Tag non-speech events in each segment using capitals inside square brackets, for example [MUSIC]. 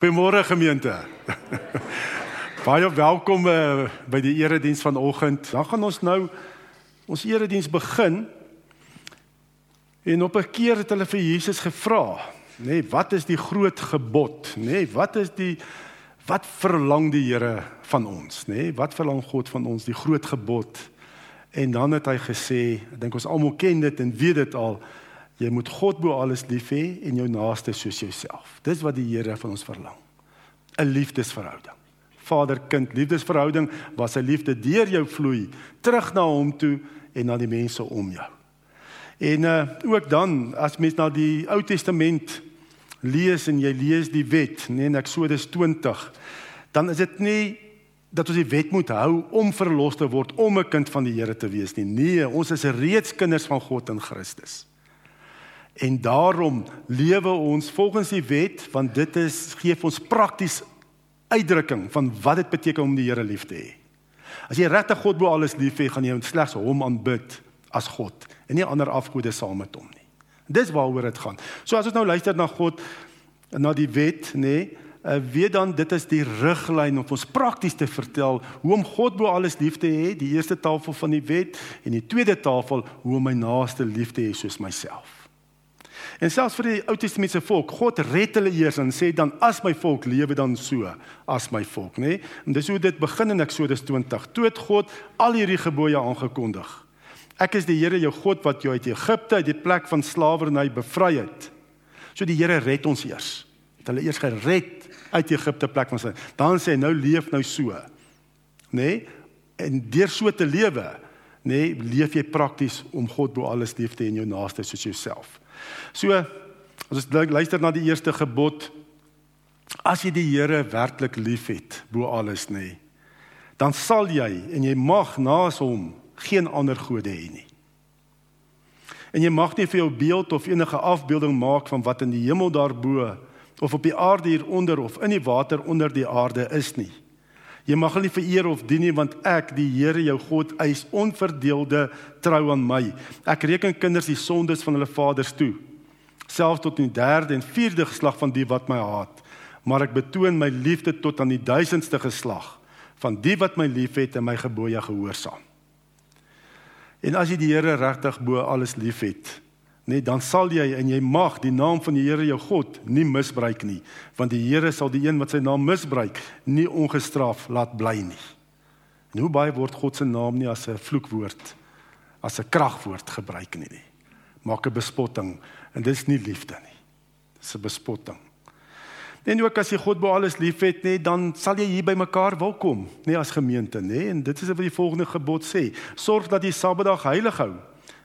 Goeiemôre gemeente. [LAUGHS] Baie welkom uh, by die erediens vanoggend. Dan gaan ons nou ons erediens begin. En op 'n keer het hulle vir Jesus gevra, nê, nee, wat is die groot gebod, nê? Nee, wat is die wat verlang die Here van ons, nê? Nee, wat verlang God van ons, die groot gebod? En dan het hy gesê, ek dink ons almal ken dit en weet dit al, Jy moet God bo alles lief hê en jou naaste soos jouself. Dis wat die Here van ons verlang. 'n Liefdesverhouding. Vader-kind liefdesverhouding waar sy liefde deur jou vloei terug na hom toe en na die mense om jou. En uh ook dan as mens na die Ou Testament lees en jy lees die wet, nee in Eksodus 20, dan is dit nie dat ons die wet moet hou om verlos te word om 'n kind van die Here te wees nie. Nee, ons is reeds kinders van God in Christus. En daarom lewe ons volgens die wet want dit is gee ons prakties uitdrukking van wat dit beteken om die Here lief te hê. As jy regtig God bo alles lief hê, gaan jy slegs hom aanbid as God en nie ander afgode saam met hom nie. Dis waaroor dit gaan. So as ons nou luister na God na die wet, nê, nee, uh, weet dan dit is die riglyn om ons prakties te vertel hoe om God bo alles lief te hê, die eerste tafel van die wet en die tweede tafel hoe om my naaste lief te hê soos myself. En selfs vir die Ou Testamentiese volk, God red hulle eers en sê dan as my volk lewe dan so as my volk, nê? Nee? En dis hoe dit begin in Eksodus 20. Toe het God al hierdie gebooie aangekondig. Ek is die Here jou God wat jou uit Egipte, uit die plek van slawerny bevry het. So die Here red ons eers. Het hulle eers gered uit Egipte plek van slawerny. Dan sê hy nou leef nou so. Nê? Nee? En deur so te lewe, nê, nee, leef jy prakties om God bo alles lief te hê en jou naaste soos jouself. So as ons luister na die eerste gebod as jy die Here werklik liefhet bo alles nê dan sal jy en jy mag naas hom geen ander gode hê nie. En jy mag nie vir jou beeld of enige afbeelding maak van wat in die hemel daarbo of op die aarde hieronder of in die water onder die aarde is nie. Jy mag hulle nie vereer of dien nie want ek die Here jou God eis onverdeelde trou aan my. Ek reken kinders die sondes van hulle vaders toe selfs tot in die derde en vierde geslag van die wat my haat. Maar ek betoon my liefde tot aan die duisendste geslag van die wat my liefhet en my gebooie gehoorsaam. En as jy die Here regtig bo alles liefhet, nee, dan sal jy en jy mag die naam van die Here jou God nie misbruik nie, want die Here sal die een wat sy naam misbruik nie ongestraf laat bly nie. En hoe baie word God se naam nie as 'n vloekwoord, as 'n kragwoord gebruik nie nie. Maak 'n bespotting En dis nie liefde nie. Dis 'n bespotting. En ook as jy God bo alles liefhet, nê, dan sal jy hier by mekaar wil kom, nê, as gemeente, nê. En dit is wat die volgende gebod sê: Sorg dat jy Saterdag heilig hou.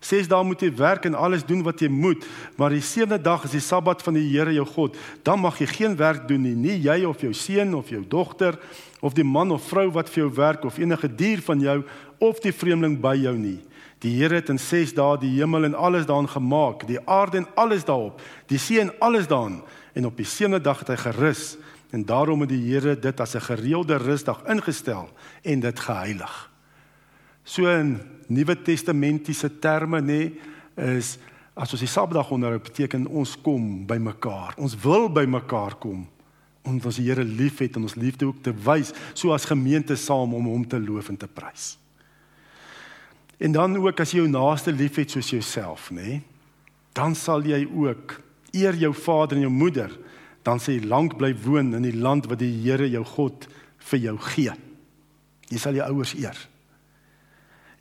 Ses dae moet jy werk en alles doen wat jy moet, maar die sewende dag is die Sabbat van die Here jou God. Dan mag jy geen werk doen nie, nie jy of jou seun of jou dogter of die man of vrou wat vir jou werk of enige dier van jou of die vreemdeling by jou nie. Die Here het in 6 dae die hemel en alles daarin gemaak, die aarde en alles daarop, die see en alles daarin, en op die sewende dag het hy gerus. En daarom het die Here dit as 'n gereelde rusdag ingestel en dit geheilig. So in Nuwe Testamentiese terme nê is as ons die Sabbatdag onderhou beteken ons kom by mekaar. Ons wil by mekaar kom omdat ons Here liefhet en ons liefde ook te wys, so as gemeente saam om hom te loof en te prys. En dan ook as jy jou naaste liefhet soos jouself, nê? Dan sal jy ook eer jou vader en jou moeder, dan sê lank bly woon in die land wat die Here jou God vir jou gee. Jy sal jou ouers eer.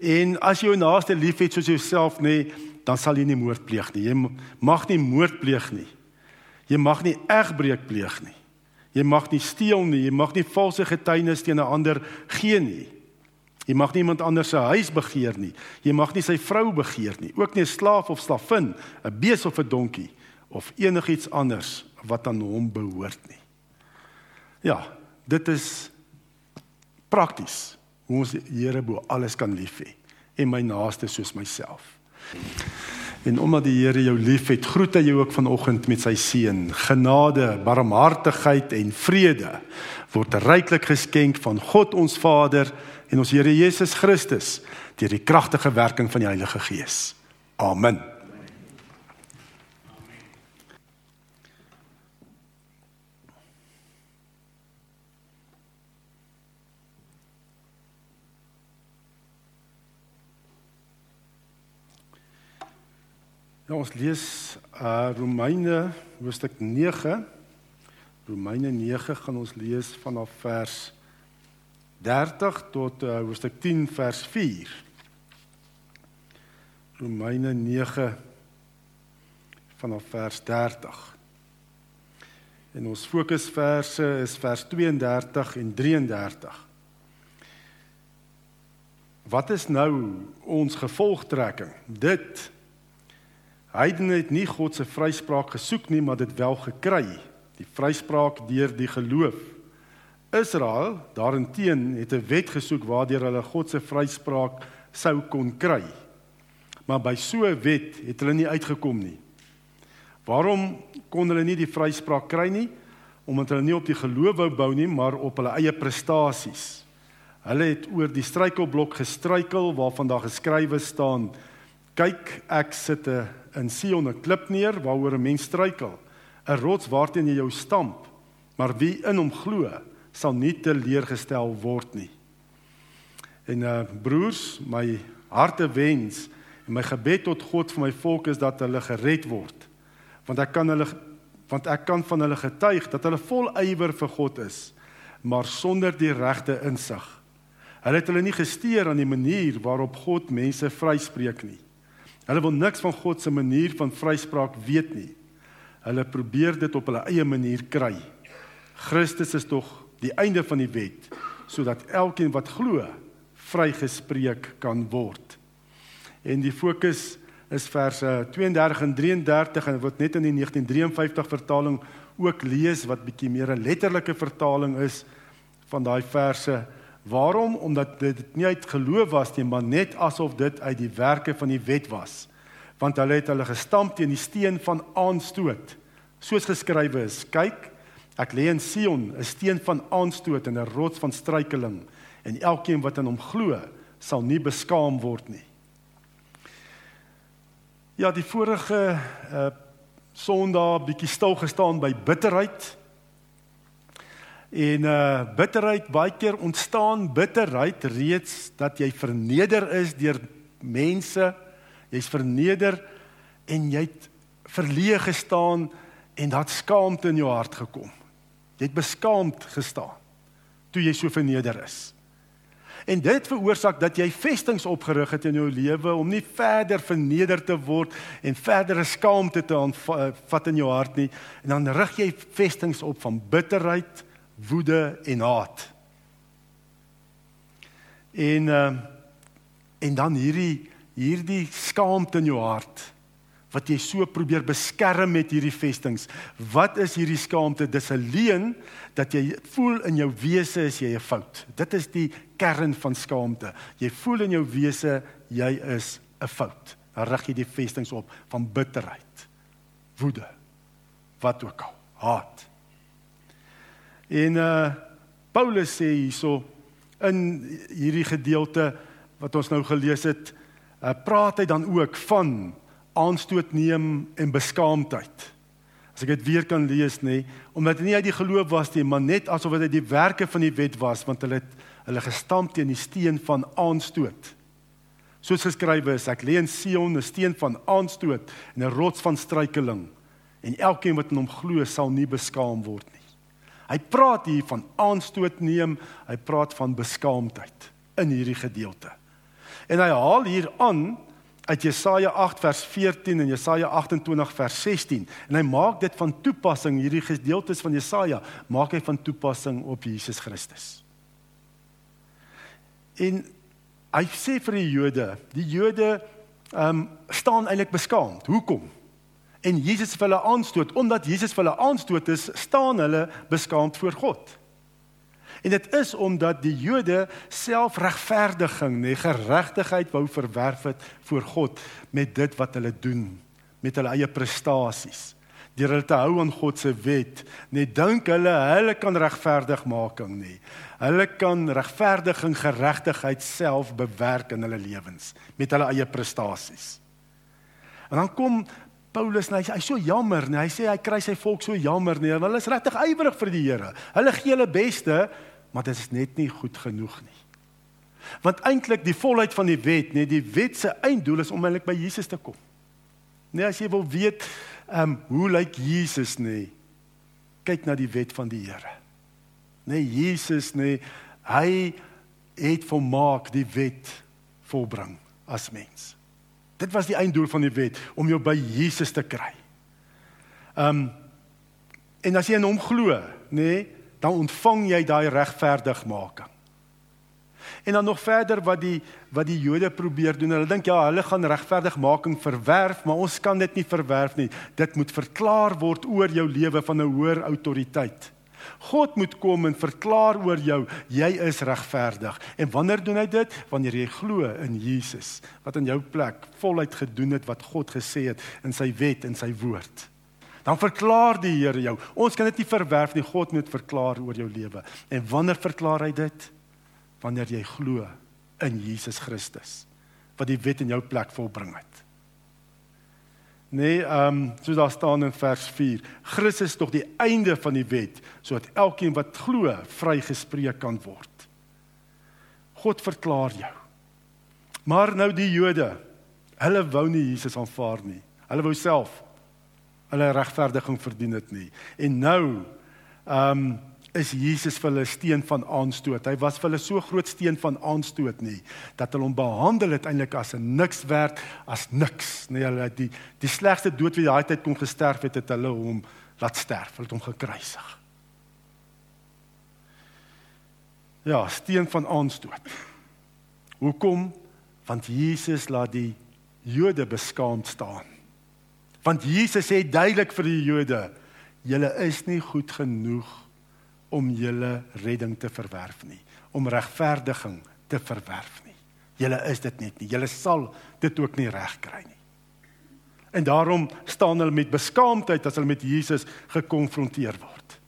En as jy jou naaste liefhet soos jouself, nê, nee, dan sal jy nie moord pleeg nie. Jy mag nie moord pleeg nie. Jy mag nie egbreek pleeg nie. Jy mag nie steel nie. Jy mag nie valse getuienis teen 'n ander gee nie. Jy mag nie iemand anders se huis begeer nie. Jy mag nie sy vrou begeer nie, ook nie 'n slaaf of slavin, 'n bees of 'n donkie of enigiets anders wat aan hom behoort nie. Ja, dit is prakties hoe ons die Here bo alles kan lief hê en my naaste soos myself. En omdat die Here jou liefhet, groet hy jou ook vanoggend met sy seën. Genade, barmhartigheid en vrede word ryklik geskenk van God ons Vader en ons Here Jesus Christus deur die kragtige werking van die Heilige Gees. Amen. Ja, ons lees uh Romeine hoofstuk 9. Romeine 9 gaan ons lees vanaf vers 30 tot uh hoofstuk 10 vers 4. Romeine 9 vanaf vers 30. En ons fokusverse is vers 32 en 33. Wat is nou ons gevolgtrekking? Dit Heidene het nie God se vryspraak gesoek nie, maar dit wel gekry. Die vryspraak deur die geloof. Israel daarenteen het 'n wet gesoek waardeur hulle God se vryspraak sou kon kry. Maar by so 'n wet het hulle nie uitgekom nie. Waarom kon hulle nie die vryspraak kry nie? Omdat hulle nie op die geloof wou bou nie, maar op hulle eie prestasies. Hulle het oor die struikelblok gestruikel waarvan daar geskrywe staan: "Kyk, ek sit 'n in Sion 'n klip neer waaroor 'n mens struikel, 'n rots waarteen jy jou stamp, maar wie in hom glo, sal nie teleurgestel word nie. En uh broers, my harte wens en my gebed tot God vir my volk is dat hulle gered word. Want ek kan hulle want ek kan van hulle getuig dat hulle vol ywer vir God is, maar sonder die regte insig. Hulle het hulle nie gesteer aan die manier waarop God mense vryspreek nie. Hulle wil niks van God se manier van vryspraak weet nie. Hulle probeer dit op hulle eie manier kry. Christus is tog die einde van die wet sodat elkeen wat glo vrygespreek kan word. En die fokus is verse 32 en 33 en wat net in die 1953 vertaling ook lees wat bietjie meer 'n letterlike vertaling is van daai verse Waarom? Omdat dit nie uit geloof was nie, maar net asof dit uit die werke van die wet was. Want hulle het hulle gestamp teen die steen van aanstoot. Soos geskrywe is: "Kyk, ek lê in Sion, 'n steen van aanstoot en 'n rots van struikeling, en elkeen wat aan hom glo, sal nie beskaam word nie." Ja, die vorige uh Sondag bietjie stil gestaan by bitterheid En uh bitterheid baie keer ontstaan bitterheid reeds dat jy verneder is deur mense. Jy's verneder en jy't verleë gestaan en dat skaamte in jou hart gekom. Jy't beskaamd gestaan toe jy so verneder is. En dit veroorsaak dat jy vestings opgerig het in jou lewe om nie verder verneder te word en verdere skaamte te aanvat in jou hart nie. En dan rig jy vestings op van bitterheid, woede en haat. En uh, en dan hierdie hierdie skaamte in jou hart wat jy so probeer beskerm met hierdie vestings. Wat is hierdie skaamte? Dis 'n leuen dat jy voel in jou wese is jy 'n fout. Dit is die kern van skaamte. Jy voel in jou wese jy is 'n fout. Dan rig jy die vestings op van bitterheid, woede, wat ook al, haat. En uh Paulus sê hierso in hierdie gedeelte wat ons nou gelees het, uh, praat hy dan ook van aanstoot neem en beskaamdheid. As ek dit weer kan lees nê, omdat dit nie uit die geloof was nie, maar net asof dit die werke van die wet was, want hulle het hulle gestamp teen die steen van aanstoot. Soos geskrywe is, ek lê in Sion 'n steen van aanstoot en 'n rots van struikeling en elkeen wat in hom glo sal nie beskaam word nie. Hy praat hier van aanstoot neem, hy praat van beskaamdheid in hierdie gedeelte. En hy haal hier aan uit Jesaja 8 vers 14 en Jesaja 28 vers 16 en hy maak dit van toepassing hierdie gedeeltes van Jesaja maak hy van toepassing op Jesus Christus. En hy sê vir die Jode, die Jode ehm um, staan eintlik beskaamd. Hoekom? En Jesus vir hulle aanstoot omdat Jesus vir hulle aanstoot is staan hulle beskaamd voor God. En dit is omdat die Jode selfregverdiging, nee geregtigheid wou verwerf het voor God met dit wat hulle doen, met hulle eie prestasies. Deur hulle te hou aan God se wet, net dink hulle hulle kan regverdigmaking nie. Hulle kan regverdiging, geregtigheid self bewerk in hulle lewens met hulle eie prestasies. En dan kom Paulus en hy hy's so jammer, nee, hy sê hy kry sy volk so jammer nie. Hulle is regtig ywerig vir die Here. Hulle gee hulle beste, maar dit is net nie goed genoeg nie. Want eintlik die volheid van die wet, nee, die wet se einddoel is om eintlik by Jesus te kom. Nee, as jy wil weet, ehm um, hoe lyk Jesus nie? Kyk na die wet van die Here. Nee, Jesus nee, hy het volmaak die wet volbring as mens. Dit was die einddoel van die wet om jou by Jesus te kry. Ehm um, en as jy in hom glo, nê, nee, dan ontvang jy daai regverdigmaking. En dan nog verder wat die wat die Jode probeer doen. Hulle dink ja, hulle gaan regverdigmaking verwerf, maar ons kan dit nie verwerf nie. Dit moet verklaar word oor jou lewe van 'n hoër autoriteit. God moet kom en verklaar oor jou jy is regverdig. En wanneer doen hy dit? Wanneer jy glo in Jesus wat in jou plek voluit gedoen het wat God gesê het in sy wet en sy woord. Dan verklaar die Here jou. Ons kan dit nie verwerf nie. God moet verklaar oor jou lewe. En wanneer verklaar hy dit? Wanneer jy glo in Jesus Christus wat die wet in jou plek volbring het. Nee, ehm um, soos daar staan in vers 4, Christus is tog die einde van die wet sodat elkeen wat glo vrygespreek kan word. God verklaar jou. Maar nou die Jode, hulle wou nie Jesus aanvaar nie. Hulle wou self hulle regverdiging verdien het nie. En nou ehm um, is Jesus vir hulle steen van aanstoot. Hy was vir hulle so groot steen van aanstoot nie dat hulle hom behandel het eintlik as 'n niks werd, as niks. Nee, hulle die die slegste dood wat daai tyd kon gesterf het, het hulle hom laat sterf, hulle het hom gekruisig. Ja, steen van aanstoot. Hoekom? Want Jesus laat die Jode beskaamd staan. Want Jesus sê duidelik vir die Jode, julle is nie goed genoeg om julle redding te verwerf nie, om regverdiging te verwerf nie. Julle is dit net nie. Julle sal dit ook nie regkry nie. En daarom staan hulle met beskaamdheid as hulle met Jesus gekonfronteer word.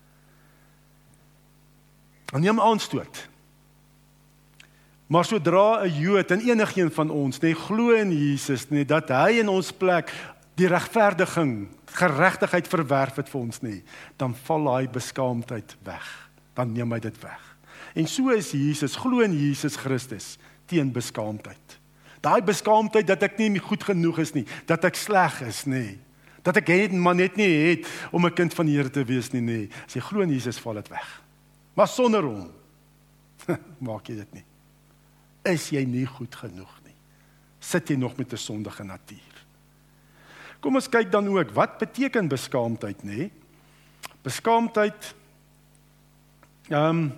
En neem aanstoot. Maar sodra 'n Jood en enigiemand van ons net glo in Jesus, net dat hy in ons plek die regverdiging, geregtigheid verwerf het vir ons nie, dan val daai beskaamdheid weg. Dan neem hy dit weg. En so is Jesus, glo in Jesus Christus teen beskaamdheid. Daai beskaamdheid dat ek nie goed genoeg is nie, dat ek sleg is nie, dat ek het maar net nie het om 'n kind van die Here te wees nie, nee. As jy glo in Jesus, val dit weg. Maar sonder hom [LAUGHS] maak jy dit nie. Is jy nie goed genoeg nie? Sit jy nog met 'n sondige natuur? Kom ons kyk dan ook wat beteken beskaamdheid nê? Beskaamdheid ehm um,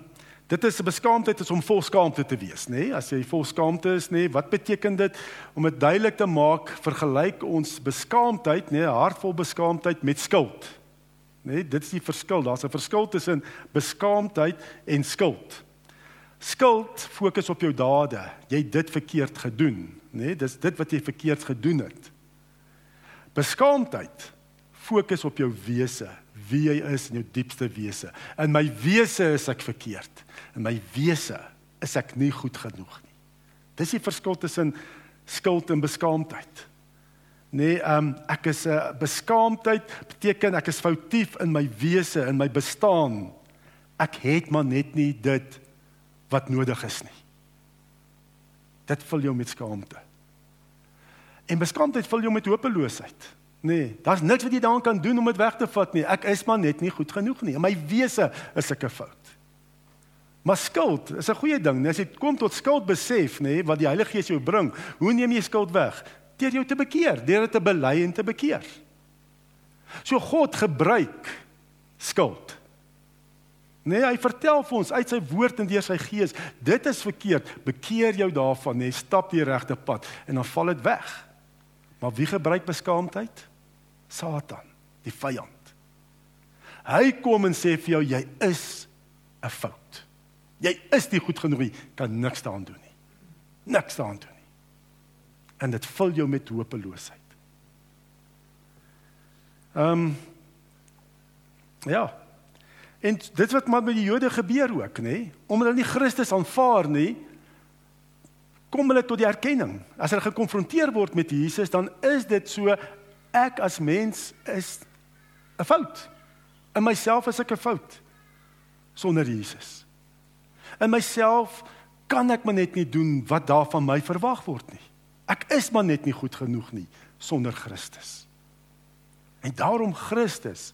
dit is 'n beskaamdheid is om vol skaamte te wees nê? As jy vol skaamte is nê, wat beteken dit om dit duidelik te maak? Vergelyk ons beskaamdheid nê, hartvol beskaamdheid met skuld. Nê, dit is die verskil. Daar's 'n verskil tussen beskaamdheid en skuld. Skuld fokus op jou dade. Jy het dit verkeerd gedoen, nê? Dis dit wat jy verkeerd gedoen het. Beskaamdheid fokus op jou wese, wie jy is in jou diepste wese. In my wese is ek verkeerd. In my wese is ek nie goed genoeg nie. Dis die verskil tussen skuld en beskaamdheid. Nee, ehm um, ek is 'n uh, beskaamdheid beteken ek is foutief in my wese, in my bestaan. Ek het maar net nie dit wat nodig is nie. Dit vul jou met skaamte. En beskaamdheid vul jou met hopeloosheid. Nee, daar's niks wat jy daaraan kan doen om dit weg te vat nie. Ek is maar net nie goed genoeg nie. In my wese is ek 'n fout. Maar skuld is 'n goeie ding. As jy kom tot skuld besef, nê, wat die Heilige Gees jou bring, hoe neem jy skuld weg? Deur jou te bekeer, deur dit te bely en te bekeer. So God gebruik skuld. Nee, hy vertel vir ons uit sy woord en deur sy gees, dit is verkeerd. Bekeer jou daarvan, nê, stap die regte pad en dan val dit weg. Maar wie gebruik beskaamdheid? Satan, die vyand. Hy kom en sê vir jou jy is 'n fout. Jy is nie goed genoeg nie, kan niks daaraan doen nie. Niks daaraan doen nie. En dit vul jou met hopeloosheid. Ehm um, Ja. En dit wat met die Jode gebeur ook, nê? Omdat hulle nie Christus aanvaar nie, kom hulle tot die erkenning. As hulle gekonfronteer word met Jesus, dan is dit so ek as mens is 'n fout. In myself is ek 'n fout sonder Jesus. In myself kan ek maar net nie doen wat daar van my verwag word nie. Ek is maar net nie goed genoeg nie sonder Christus. En daarom Christus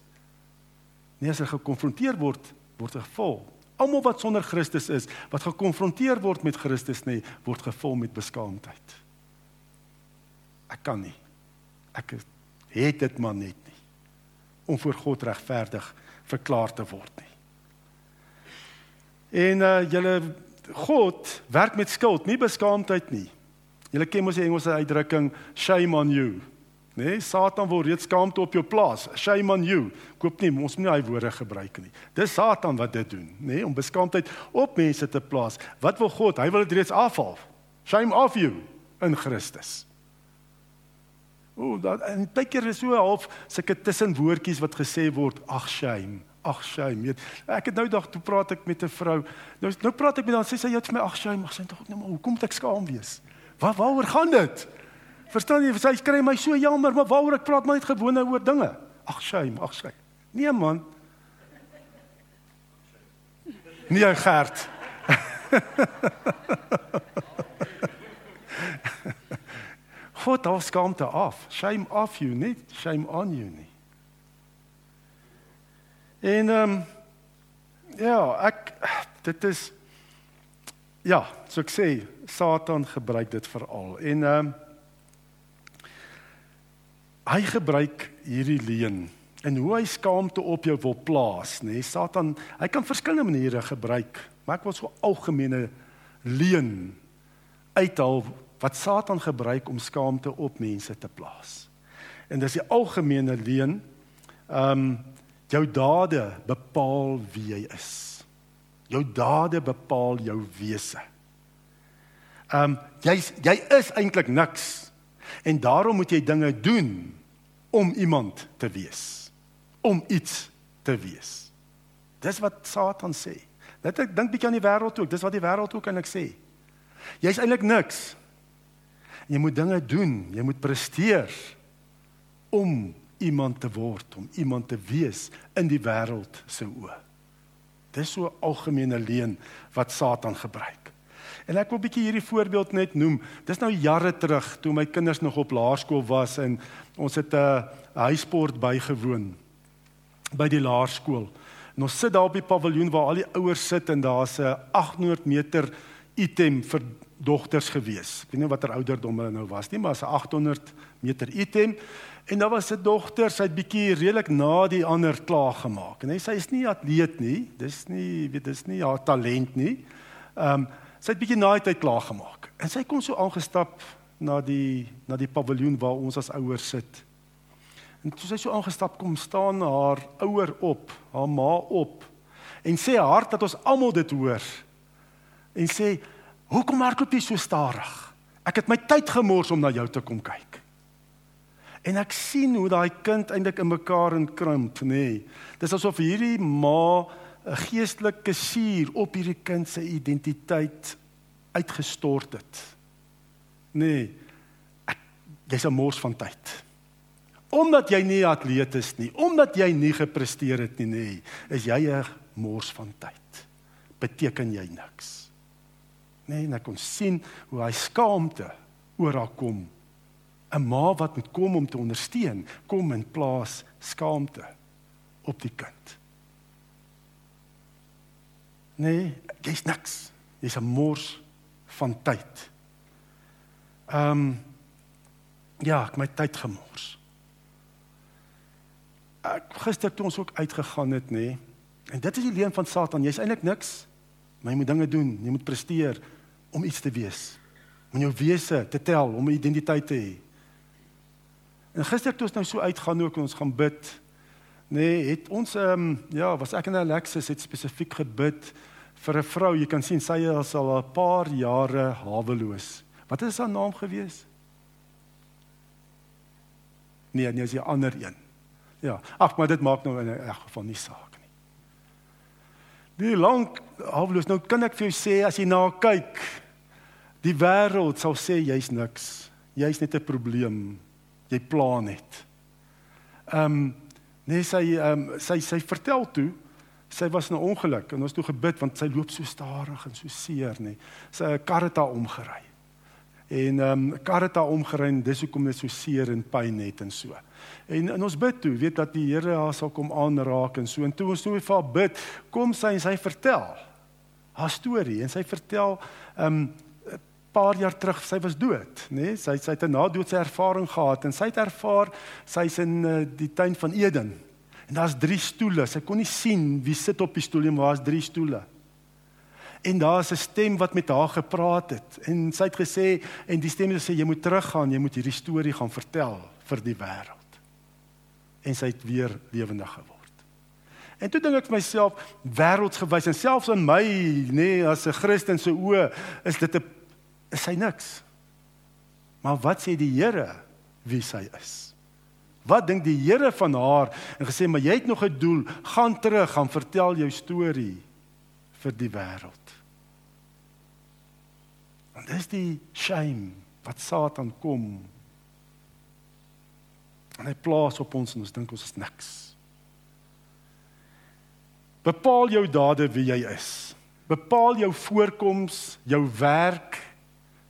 nie as hy gekonfronteer word word hy gevul. Almal wat sonder Christus is, wat gekonfronteer word met Christus nie, word gevul met beskaamdheid. Ek kan nie. Ek het dit maar net nie om voor God regverdig verklaar te word nie. En uh julle God werk met skuld, nie beskaamdheid nie. Julle ken mos die Engelse uitdrukking shame on you. Nee, Satan wil reeds skaamte op jou plaas. Shame on you. Koop nie, ons moet nie daai woorde gebruik nie. Dis Satan wat dit doen, nê, nee, om beskaamdheid op mense te plaas. Wat wil God? Hy wil dit reeds afhaal. Shame off you in Christus. O, dat en baie keer is so half sulke tussenwoordjies wat gesê word, ag shame, ag shame. Weet, ek het nou dag toe praat ek met 'n vrou. Nou nou praat ek met haar, sê sy jy het vir my ag shame, ag sy tog net maar hoekom moet ek skaam wees? Waar waaroor gaan dit? Verstaan jy, sy kry my so jammer, maar waaroor ek praat maar net gewone oor dinge. Ag shame, ag shame. Nee man. Nee Gert. [LAUGHS] God, daar skaamte af. Shame off you, nie shame on you nie. En ehm um, ja, ek dit is ja, so ek sê Satan gebruik dit veral. En ehm um, hy gebruik hierdie leuen en hoe hy skaamte op jou wil plaas, nê? Nee, Satan, hy kan verskillende maniere gebruik, maar ek wil so algemene leuen uithaal wat Satan gebruik om skaamte op mense te plaas. En dis die algemene leuen ehm um, jou dade bepaal wie jy is. Jou dade bepaal jou wese. Ehm um, jy jy is eintlik niks en daarom moet jy dinge doen om iemand te wees, om iets te wees. Dis wat Satan sê. Net ek dink bietjie aan die wêreld ook, dis wat die wêreld ook eintlik sê. Jy's eintlik niks. Jy moet dinge doen, jy moet presteer om iemand te word, om iemand te wees in die wêreld se oë. Dis so 'n algemene leuen wat Satan gebruik. En ek wil 'n bietjie hierdie voorbeeld net noem. Dis nou jare terug toe my kinders nog op laerskool was en ons het 'n huisport bygewoon by die laerskool. En ons sit daar op die paviljoen waar al die ouers sit en daar's 'n 800 meter item vir dogters gewees. Ek weet nie watter ouderdom hulle nou was nie, maar 'n 800 meter item. En daar was 'n dogter, sy het bietjie redelik na die ander klaar gemaak. En hy sê sy is nie atleet nie. Dis nie, weet dis nie haar talent nie. Ehm um, sy het bietjie na die tyd klaar gemaak. En sy kom so aangestap na die na die paviljoen waar ons as ouers sit. En toe sy so aangestap kom staan haar ouer op, haar ma op en sê hard dat ons almal dit hoor. En sê, "Hoekom hardloop jy so stadig? Ek het my tyd gemors om na jou te kom kyk." En ek sien hoe daai kind eintlik in mekaar inkrimp, nê. Nee. Dis asof hierdie ma 'n geestelike suur op hierdie kind se identiteit uitgestort het. Nee. Jy's 'n mors van tyd. Omdat jy nie atleet is nie, omdat jy nie gepresteer het nie, nê, is jy 'n mors van tyd. Beteken jy niks. Nee, en ek kon sien hoe hy skaamte oor haar kom 'n ma wat moet kom om te ondersteun, kom in plaas skaamte op die kind. Nee, jy's niks. Jy's 'n mors van tyd. Ehm um, ja, ek my tyd gemors. Ek gister toe ons ook uitgegaan het, nê. Nee, en dit is die leuen van Satan. Jy's eintlik niks, maar jy moet dinge doen, jy moet presteer om iets te wees. Om jou wese te tel, om 'n identiteit te hê. En gister toe ons nou so uitgaan ook en ons gaan bid, nee, het ons ehm um, ja, was ek en Alexis het spesifiek gebid vir 'n vrou. Jy kan sien sy is al 'n paar jare haweloos. Wat is haar naam gewees? Nee, nee, sy ander een. Ja, ag, maar dit maak nou in 'n geval nie saak nie. Die lank haweloos. Nou kan ek vir jou sê as jy na haar kyk, die wêreld sal sê jy's niks. Jy's net 'n probleem jy pla net. Ehm um, nee sy ehm um, sy sy vertel toe sy was 'n ongeluk en ons toe gebid want sy loop so stadig en so seer nê. Sy 'n kar het haar omgery. En ehm um, karata omgeruim, dis hoekom dit so seer en pyn het en so. En in ons bid toe, weet dat die Here haar sal kom aanraak en so. En toe ons toe vir haar bid, kom sy en sy vertel haar storie en sy vertel ehm um, paar jaar terug sy was dood, nê? Nee? Sy sy het 'n nadoodse ervaring gehad en sy het ervaar sy's in uh, die tuin van Eden. En daar's drie stoele. Sy kon nie sien wie sit op die stoel nie, maar daar's drie stoele. En daar's 'n stem wat met haar gepraat het en sy het gesê en die stem het gesê jy moet teruggaan, jy moet hierdie storie gaan vertel vir die wêreld. En sy het weer lewendig geword. En toe dink ek vir myself wêreldsgewys en selfs in my nê nee, as 'n Christen se oë is dit 'n is sy niks. Maar wat sê die Here wie sy is? Wat dink die Here van haar en gesê maar jy het nog 'n doel, gaan terug, gaan vertel jou storie vir die wêreld. En dis die shame wat Satan kom. En hy plaas op ons en ons dink ons is niks. Bepaal jou dade wie jy is. Bepaal jou voorkoms, jou werk,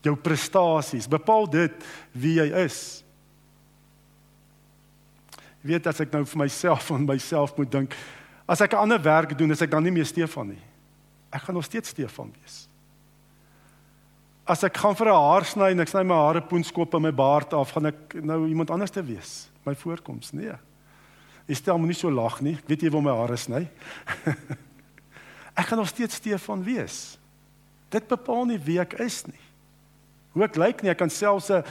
jou prestasies, bepaal dit wie jy is. Jy weet as ek nou vir myself van myself moet dink, as ek 'n ander werk doen, is ek dan nie meer Stefan nie. Ek gaan nog steeds Stefan wees. As ek gaan vir 'n haar sny en ek sny my hare poenskop en my baard af, gaan ek nou iemand anders te wees. My voorkoms, nee. Jy stel my nie so lag nie. Ek weet jy wil my hare sny. [LAUGHS] ek gaan nog steeds Stefan wees. Dit bepaal nie wie ek is nie hoe ek lyk nie, ek kan selfs 'n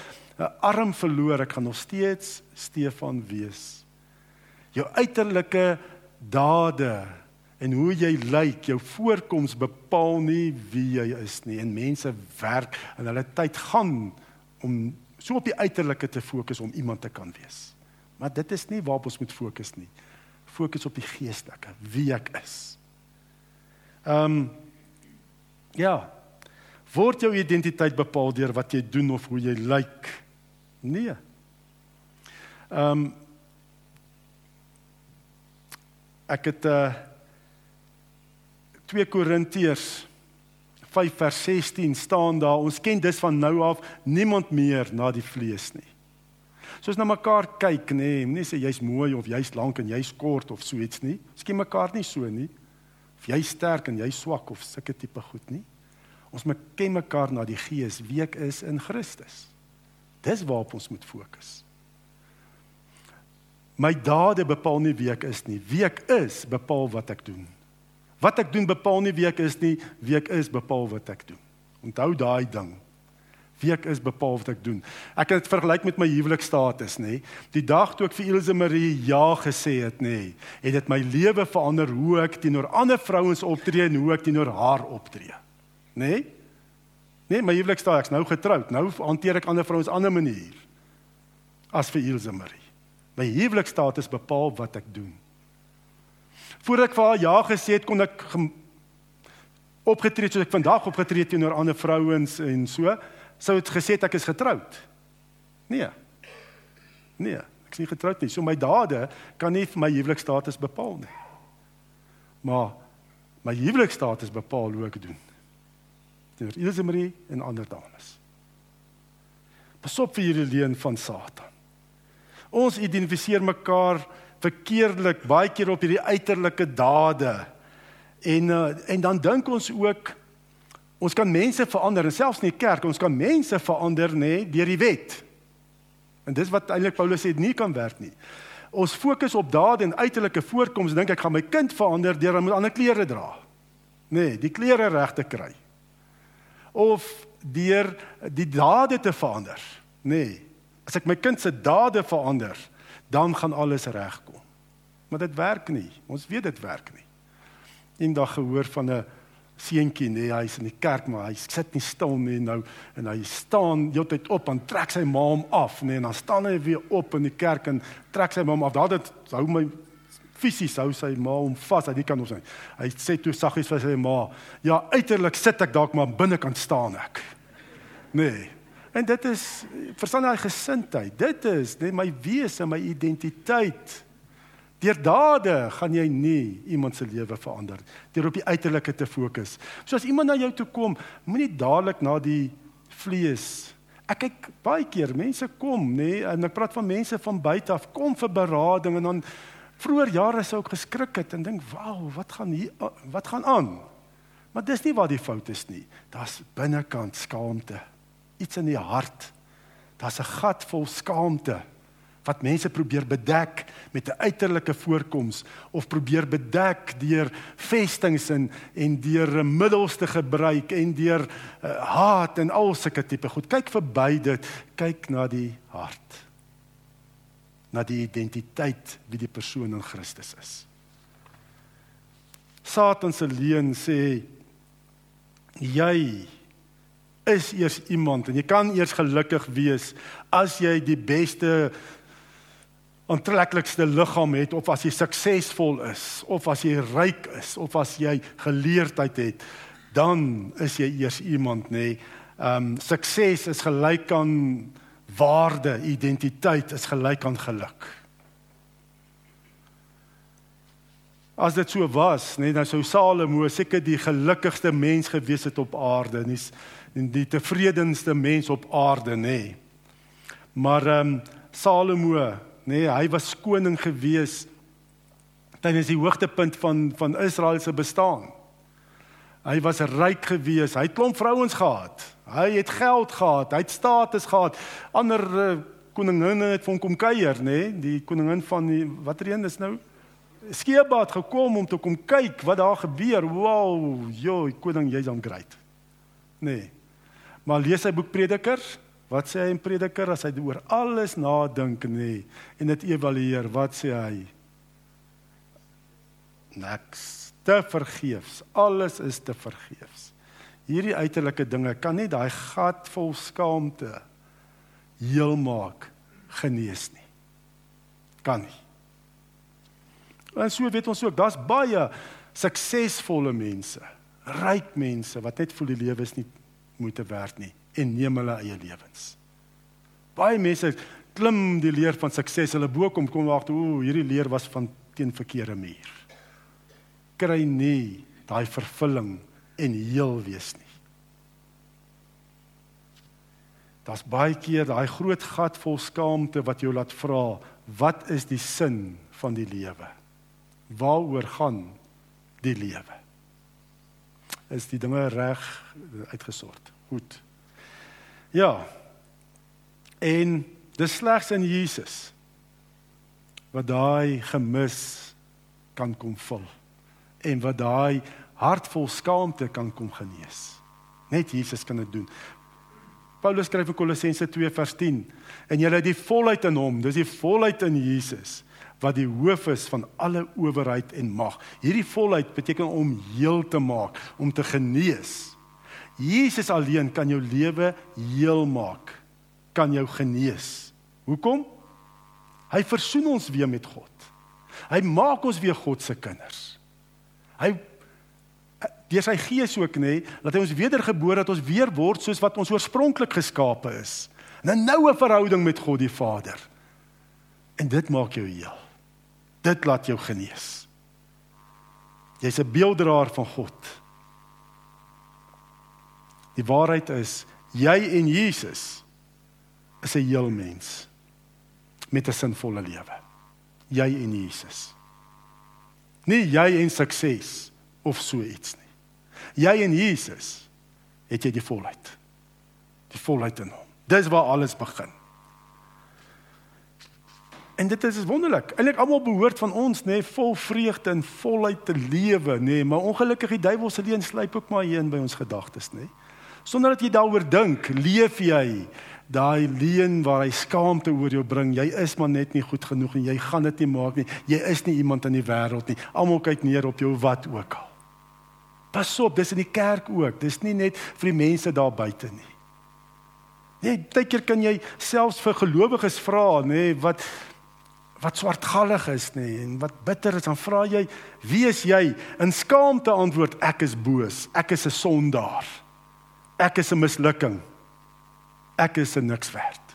arm verloor, ek gaan nog steeds Stefan wees. Jou uiterlike dade en hoe jy lyk, jou voorkoms bepaal nie wie jy is nie. En mense werk en hulle tyd gaan om so op die uiterlike te fokus om iemand te kan wees. Maar dit is nie waarop ons moet fokus nie. Fokus op die geestelike, wie ek is. Ehm um, ja, word jou identiteit bepaal deur wat jy doen of hoe jy lyk. Nee. Ehm um, ek het uh 2 Korintiërs 5 vers 16 staan daar ons ken dus van nou af niemand meer na die vlees nie. Soos na mekaar kyk nê, nee, moenie sê jy's mooi of jy's lank en jy's kort of so iets nie. Ons ken mekaar nie so nie. Of jy's sterk en jy's swak of sulke tipe goed nie. Ons moet ken mekaar na die gees wie ek is in Christus. Dis waarop ons moet fokus. My dade bepaal nie wie ek is nie. Wie ek is bepaal wat ek doen. Wat ek doen bepaal nie wie ek is nie. Wie ek is bepaal wat ek doen. Onthou daai ding. Wie ek is bepaal wat ek doen. Ek het dit vergelyk met my huwelikstatus, nê. Die dag toe ek vir Ilse Marie ja gesê het, nê, het dit my lewe verander hoe ek teenoor ander vrouens optree en hoe ek teenoor haar optree nê? Nee? Nee, my huwelik staan ek's nou getroud. Nou hanteer ek ander vrouens ander manier as vir Ilse Marie. My huwelik status bepaal wat ek doen. Voordat ek vir haar ja gesê het, kon ek opgetree soos ek vandag opgetree teenoor ander vrouens en so, sou dit gesê ek is getroud. Nee. Nee, ek is nie getroud nie. So my dade kan nie my huwelik status bepaal nie. Maar my huwelik status bepaal hoe ek doen teenoor Elise Marie en ander dames. Pas op vir hierdie leuen van Satan. Ons identifiseer mekaar verkeerdelik baie keer op hierdie uiterlike dade. En uh, en dan dink ons ook ons kan mense verander en selfs nie kerk, ons kan mense verander nê deur die wet. En dis wat eintlik Paulus sê nie kan werk nie. Ons fokus op dade en uiterlike voorkoms dink ek gaan my kind verander deur hom ander klere dra. Nee, die klere reg te kry of deur die dade te verander. Nee. As ek my kind se dade verander, dan gaan alles regkom. Maar dit werk nie. Ons weet dit werk nie. Eendag gehoor van 'n seentjie, nee, hy's in die kerk, maar hy sit nie stil nie nou en hy staan heeltyd op en trek sy ma hom af, nee, en dan staan hy weer op in die kerk en trek sy ma hom af. Daar dit hou my fisies hou sy ma hom vas die kant of sy. Hy sê toe saggies vir sy ma, "Ja, uiterlik sit ek dalk maar binnekant staan ek." Nee. En dit is verstaan hy gesindheid. Dit is net my wese, my identiteit. Deur dade gaan jy nie iemand se lewe verander deur op die uiterlike te fokus. So as iemand na jou toe kom, moenie dadelik na die vlees Ek kyk baie keer mense kom, nê, nee, en ek praat van mense van buite af kom vir berading en dan vroeër jare sou ek geskrik het en dink, "Wow, wat gaan hier wat gaan aan?" Maar dis nie waar die fout is nie. Daar's binnekant skaamte. Iets in die hart. Daar's 'n gat vol skaamte wat mense probeer bedek met 'n uiterlike voorkoms of probeer bedek deur vestings en en deur middels te gebruik en deur uh, haat en al sulke tipe goed. Kyk verby dit, kyk na die hart. Na die identiteit wie die persoon in Christus is. Satan se leuen sê jy is eers iemand en jy kan eers gelukkig wees as jy die beste aantreklikste liggaam het of as jy suksesvol is of as jy ryk is of as jy geleerdheid het dan is jy eers iemand nê. Nee. Ehm um, sukses is gelyk aan waarde, identiteit is gelyk aan geluk. As dit so was, nee, dan sou Salomo seker die gelukkigste mens gewees het op aarde, nie die, die tevredenste mens op aarde nê. Nee. Maar ehm um, Salomo nê, nee, hy was koning gewees tydens die hoogtepunt van van Israel se bestaan. Hy was ryk gewees, hy het klomp vrouens gehad. Hy het geld gehad, hy het status gehad. Ander uh, koninginne het van kom kuier, nê? Nee? Die koningin van die watter een is nou Skeba het gekom om te kom kyk wat daar gebeur. Wow, joh, koning, jy's on great. Nee. Maar lees sy boek Predikers, Wat sê hy in Prediker as hy oor alles nadink nê en dit evalueer? Wat sê hy? Niks. Te vergeefs. Alles is te vergeefs. Hierdie uiterlike dinge kan nie daai gat vol skaamte heel maak genees nie. Kan nie. En so weet ons ook, daar's baie suksesvolle mense, ryk mense wat net voel die lewe is nie moeite werd nie en neem hulle eie lewens. Baie mense klim die leer van sukses hulle bo kom kom wag toe hierdie leer was van teen verkeerde muur. Kry nie daai vervulling en heel wees nie. Das baie keer daai groot gat vol skaamte wat jou laat vra, wat is die sin van die lewe? Waaroor gaan die lewe? Is die dinge reg uitgesort? Goed. Ja. En dis slegs in Jesus wat daai gemis kan kom vul en wat daai hart vol skaamte kan kom genees. Net Jesus kan dit doen. Paulus skryf in Kolossense 2 vers 10 en jy het die volheid in hom, dis die volheid in Jesus wat die hoof is van alle owerheid en mag. Hierdie volheid beteken om heel te maak, om te genees. Jesus alleen kan jou lewe heel maak, kan jou genees. Hoekom? Hy versoen ons weer met God. Hy maak ons weer God se kinders. Hy deur sy gees ook nê, dat hy ons wedergebore dat ons weer word soos wat ons oorspronklik geskape is. 'n Noue verhouding met God die Vader. En dit maak jou heel. Dit laat jou genees. Jy's 'n beelddraer van God. Die waarheid is jy en Jesus is 'n heel mens met 'n sinvolle lewe. Jy en Jesus. Nie jy en sukses of so iets nie. Jy en Jesus het jy die volheid. Die volheid in hom. Dis waar alles begin. En dit is wonderlik. Eilik almal behoort van ons nê nee, vol vreugde en volheid te lewe nê, nee, maar ongelukkig die duiwel se leen sluip ook maar hier in by ons gedagtes nê. Nee sonder dat jy daaroor dink, leef jy daai leuen waar hy skaamte oor jou bring. Jy is maar net nie goed genoeg en jy gaan dit nie maak nie. Jy is nie iemand in die wêreld nie. Almal kyk neer op jou wat ook al. Pas op, dis in die kerk ook. Dis nie net vir die mense daar buite nie. Nee, baie keer kan jy selfs vir gelowiges vra, nê, nee, wat wat swartgallig is nê nee, en wat bitter is, dan vra jy, "Wie is jy?" In skaamte antwoord, "Ek is boos. Ek is 'n sondaar." ek is 'n mislukking. Ek is 'n niks werd.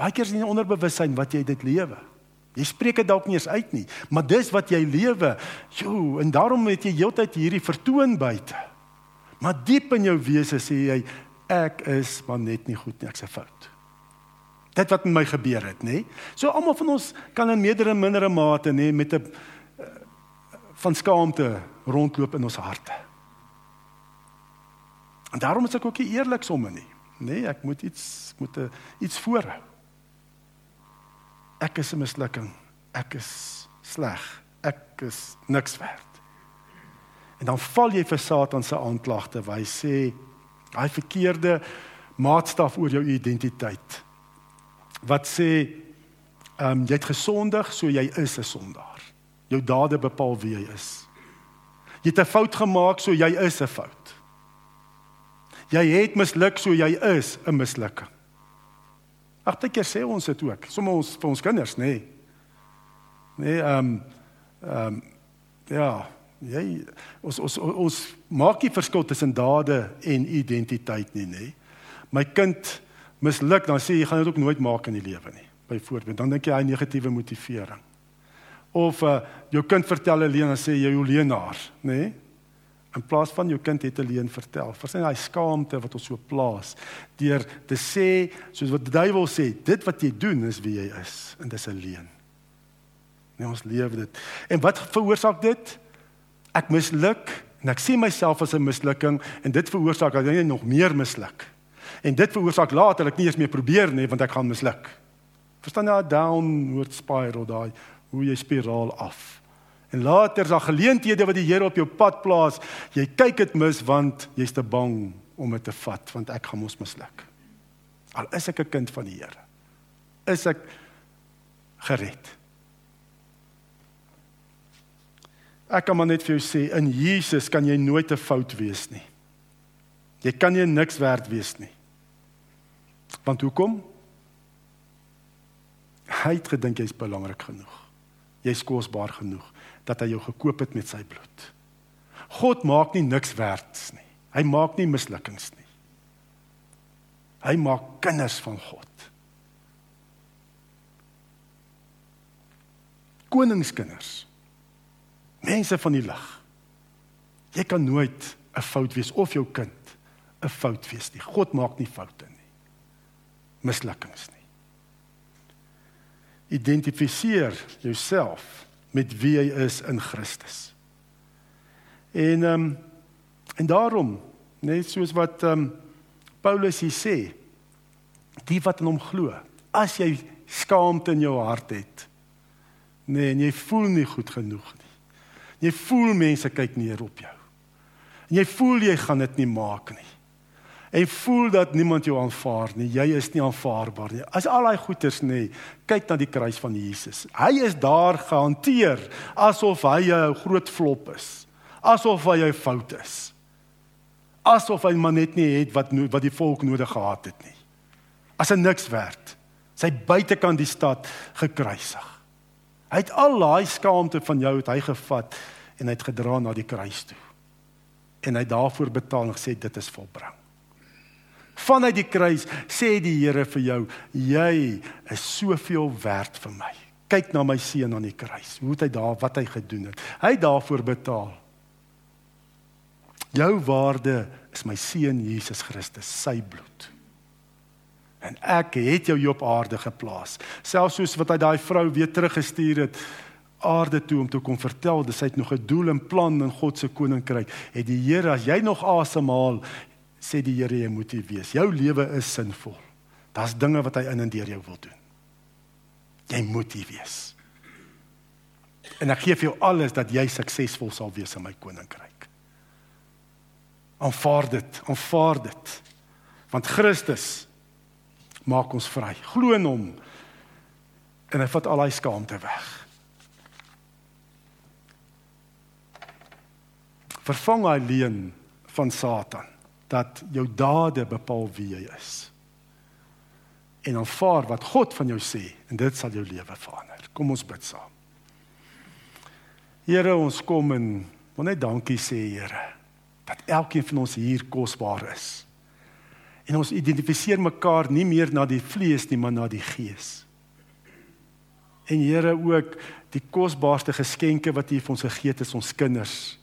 Baie keer is in onderbewussyn wat jy dit lewe. Jy spreek dit dalk nie eens uit nie, maar dis wat jy lewe. Jo, en daarom het jy heeltyd hierdie vertoon buite. Maar diep in jou wese sê jy ek is maar net nie goed nie, ek's 'n fout. Dit wat met my gebeur het, nê? So almal van ons kan in meerdere mindere mate nê met 'n eh, van skaamte rondloop in ons harte. En daarom is ek ook nie eerlik somme nie. Nee, ek moet iets ek moet 'n iets voorhou. Ek is 'n mislukking. Ek is sleg. Ek is niks werd. En dan val jy vir Satan se aanklagte, hy sê daai verkeerde maatstaf oor jou identiteit. Wat sê ehm um, jy het gesondig, so jy is 'n sondaar. Jou dade bepaal wie jy is. Jy het 'n fout gemaak, so jy is 'n fout. Jy het misluk, so jy is 'n mislukking. Agterkeer sê ons dit ook, sommer ons vir ons kinders, nê. Nee. Nee, ehm um, ehm um, ja, jy ons ons ons maak nie verskil tussen dade en identiteit nie, nê. My kind misluk, dan sê jy gaan dit ook nooit maak in die lewe nie. Byvoorbeeld, dan dink jy hy negatiewe motivering. Of uh jou kind vertel 'n leuen en sê jy 'n leenaar, nê? Nee? In plaas van jou kind het 'n leuen vertel. Verstaan jy daai skaamte wat ons so plaas deur te sê soos wat die duiwel sê, dit wat jy doen is wie jy is en dis 'n leuen. Nee, ons leef dit. En wat veroorsaak dit? Ek misluk en ek sien myself as 'n mislukking en dit veroorsaak dat ek nog meer misluk. En dit veroorsaak later ek nie eens meer probeer nie want ek gaan misluk. Verstaan jy daai downward spiral daai hoe jy spiraal af. En later is daar geleenthede wat die Here op jou pad plaas. Jy kyk dit mis want jy's te bang om dit te vat want ek gaan mos misluk. Al is ek 'n kind van die Here. Is ek gered? Ek kan maar net vir jou sê in Jesus kan jy nooit 'n fout wees nie. Jy kan nie niks werd wees nie. Want hoekom? Hy het gedink jy's belangrik genoeg. Jy's kosbaar genoeg dat hy jou gekoop het met sy bloed. God maak nie niks werds nie. Hy maak nie mislukkings nie. Hy maak kinders van God. Koningskinders. Mense van die lig. Jy kan nooit 'n fout wees of jou kind 'n fout wees nie. God maak nie foute nie. Mislukkings nie. Identifiseer jouself met wie hy is in Christus. En ehm um, en daarom net soos wat ehm um, Paulus hier sê, die wat in hom glo, as jy skaamte in jou hart het, nee, en jy voel nie goed genoeg nie. Jy voel mense kyk neer op jou. En jy voel jy gaan dit nie maak nie en voel dat niemand jou aanvaar nie. Jy is nie aanvaarbaar nie. As al daai goeters nê, kyk na die kruis van Jesus. Hy is daar gehanteer asof hy 'n groot flop is. Asof hy 'n fout is. Asof hy maar net nie het wat wat die volk nodig gehad het nie. As 'n niks werd. Sy buitekant die stad gekruisig. Hy het al daai skaamte van jou het hy gevat en hy het gedra na die kruis toe. En hy daarvoor betaal en gesê dit is volbring vanuit die kruis sê die Here vir jou jy is soveel werd vir my. Kyk na my seun aan die kruis. Hoe het hy daar wat hy gedoen het. Hy het daarvoor betaal. Jou waarde is my seun Jesus Christus sy bloed. En ek het jou hier op aarde geplaas. Selfs soos wat hy daai vrou weer teruggestuur het aarde toe om te kom vertel dis hy het nog 'n doel en plan in God se koninkryk. Het die Here as jy nog asemhaal sê die Here jy moet hier wees. Jou lewe is sinvol. Daar's dinge wat hy in en deur jou wil doen. Jy moet hier wees. En ek gee vir jou alles dat jy suksesvol sal wees in my koninkryk. Aanvaar dit, aanvaar dit. Want Christus maak ons vry. Glo in hom. En hy vat al daai skaamte weg. Vervang hy leen van Satan dat jou dade bepaal wie jy is. En aanvaar wat God van jou sê en dit sal jou lewe verander. Kom ons bid saam. Here, ons kom en wil net dankie sê, Here, dat elkeen van ons hier kosbaar is. En ons identifiseer mekaar nie meer na die vlees nie, maar na die gees. En Here ook die kosbaarste geskenke wat U vir ons gegee het is ons kinders.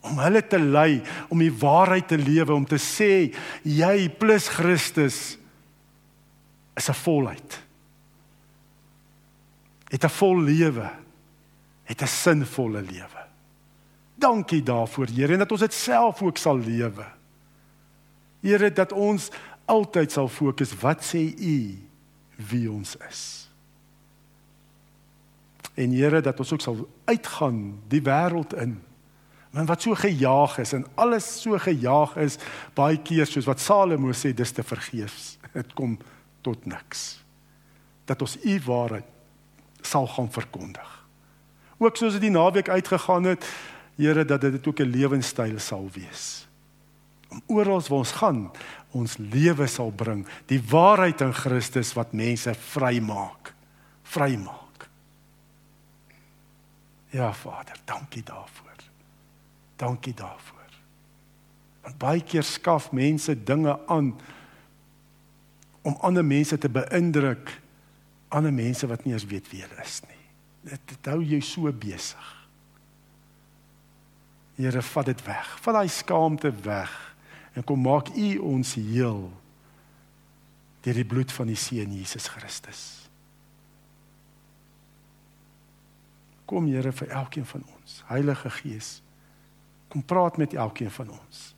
Om hulle te lei om die waarheid te lewe om te sê jy plus Christus is 'n volheid. Het 'n vol lewe. Het 'n sinvolle lewe. Dankie daarvoor, Here, en dat ons dit self ook sal lewe. Here, dat ons altyd sal fokus wat sê U wie ons is. En Here, dat ons ook sal uitgaan die wêreld in Men wat so gejaag is en alles so gejaag is baie keer soos wat Salomo sê dis te vergeefs. [LAUGHS] Dit kom tot niks. Dat ons u waarheid sal gaan verkondig. Ook soos dit die naweek uitgegaan het, Here dat dit ook 'n lewenstyl sal wees. Om oral waar ons gaan, ons lewe sal bring, die waarheid in Christus wat mense vrymaak. Vrymaak. Ja Vader, dankie daarvoor. Dankie daarvoor. Want baie keer skaf mense dinge aan om ander mense te beïndruk, ander mense wat nie eens weet wie hulle is nie. Dit, dit hou jou so besig. Here, vat dit weg. Vat daai skaamte weg en kom maak U ons heel deur die bloed van die seun Jesus Christus. Kom Here vir elkeen van ons. Heilige Gees, Kom praat met elkeen van ons.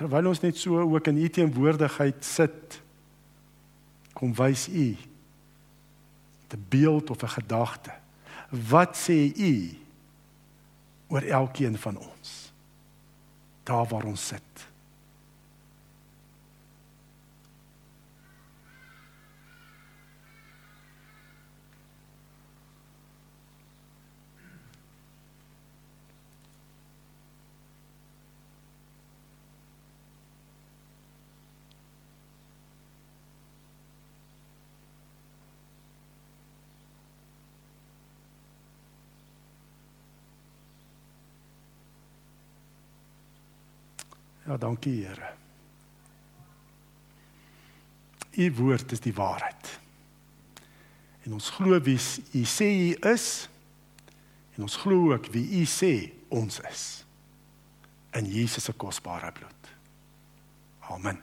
Terwyl ons net so ook in u teenwoordigheid sit, kom wys u 'n beeld of 'n gedagte. Wat sê u oor elkeen van ons? Daar waar ons sit. Ja, dankie Here. U woord is die waarheid. En ons glo wie u sê u is en ons glo ook wie u sê ons is. In Jesus se kosbare bloed. Amen.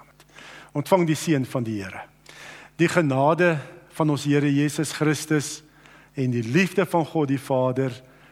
Amen. Ontvang die seën van die Here. Die genade van ons Here Jesus Christus en die liefde van God die Vader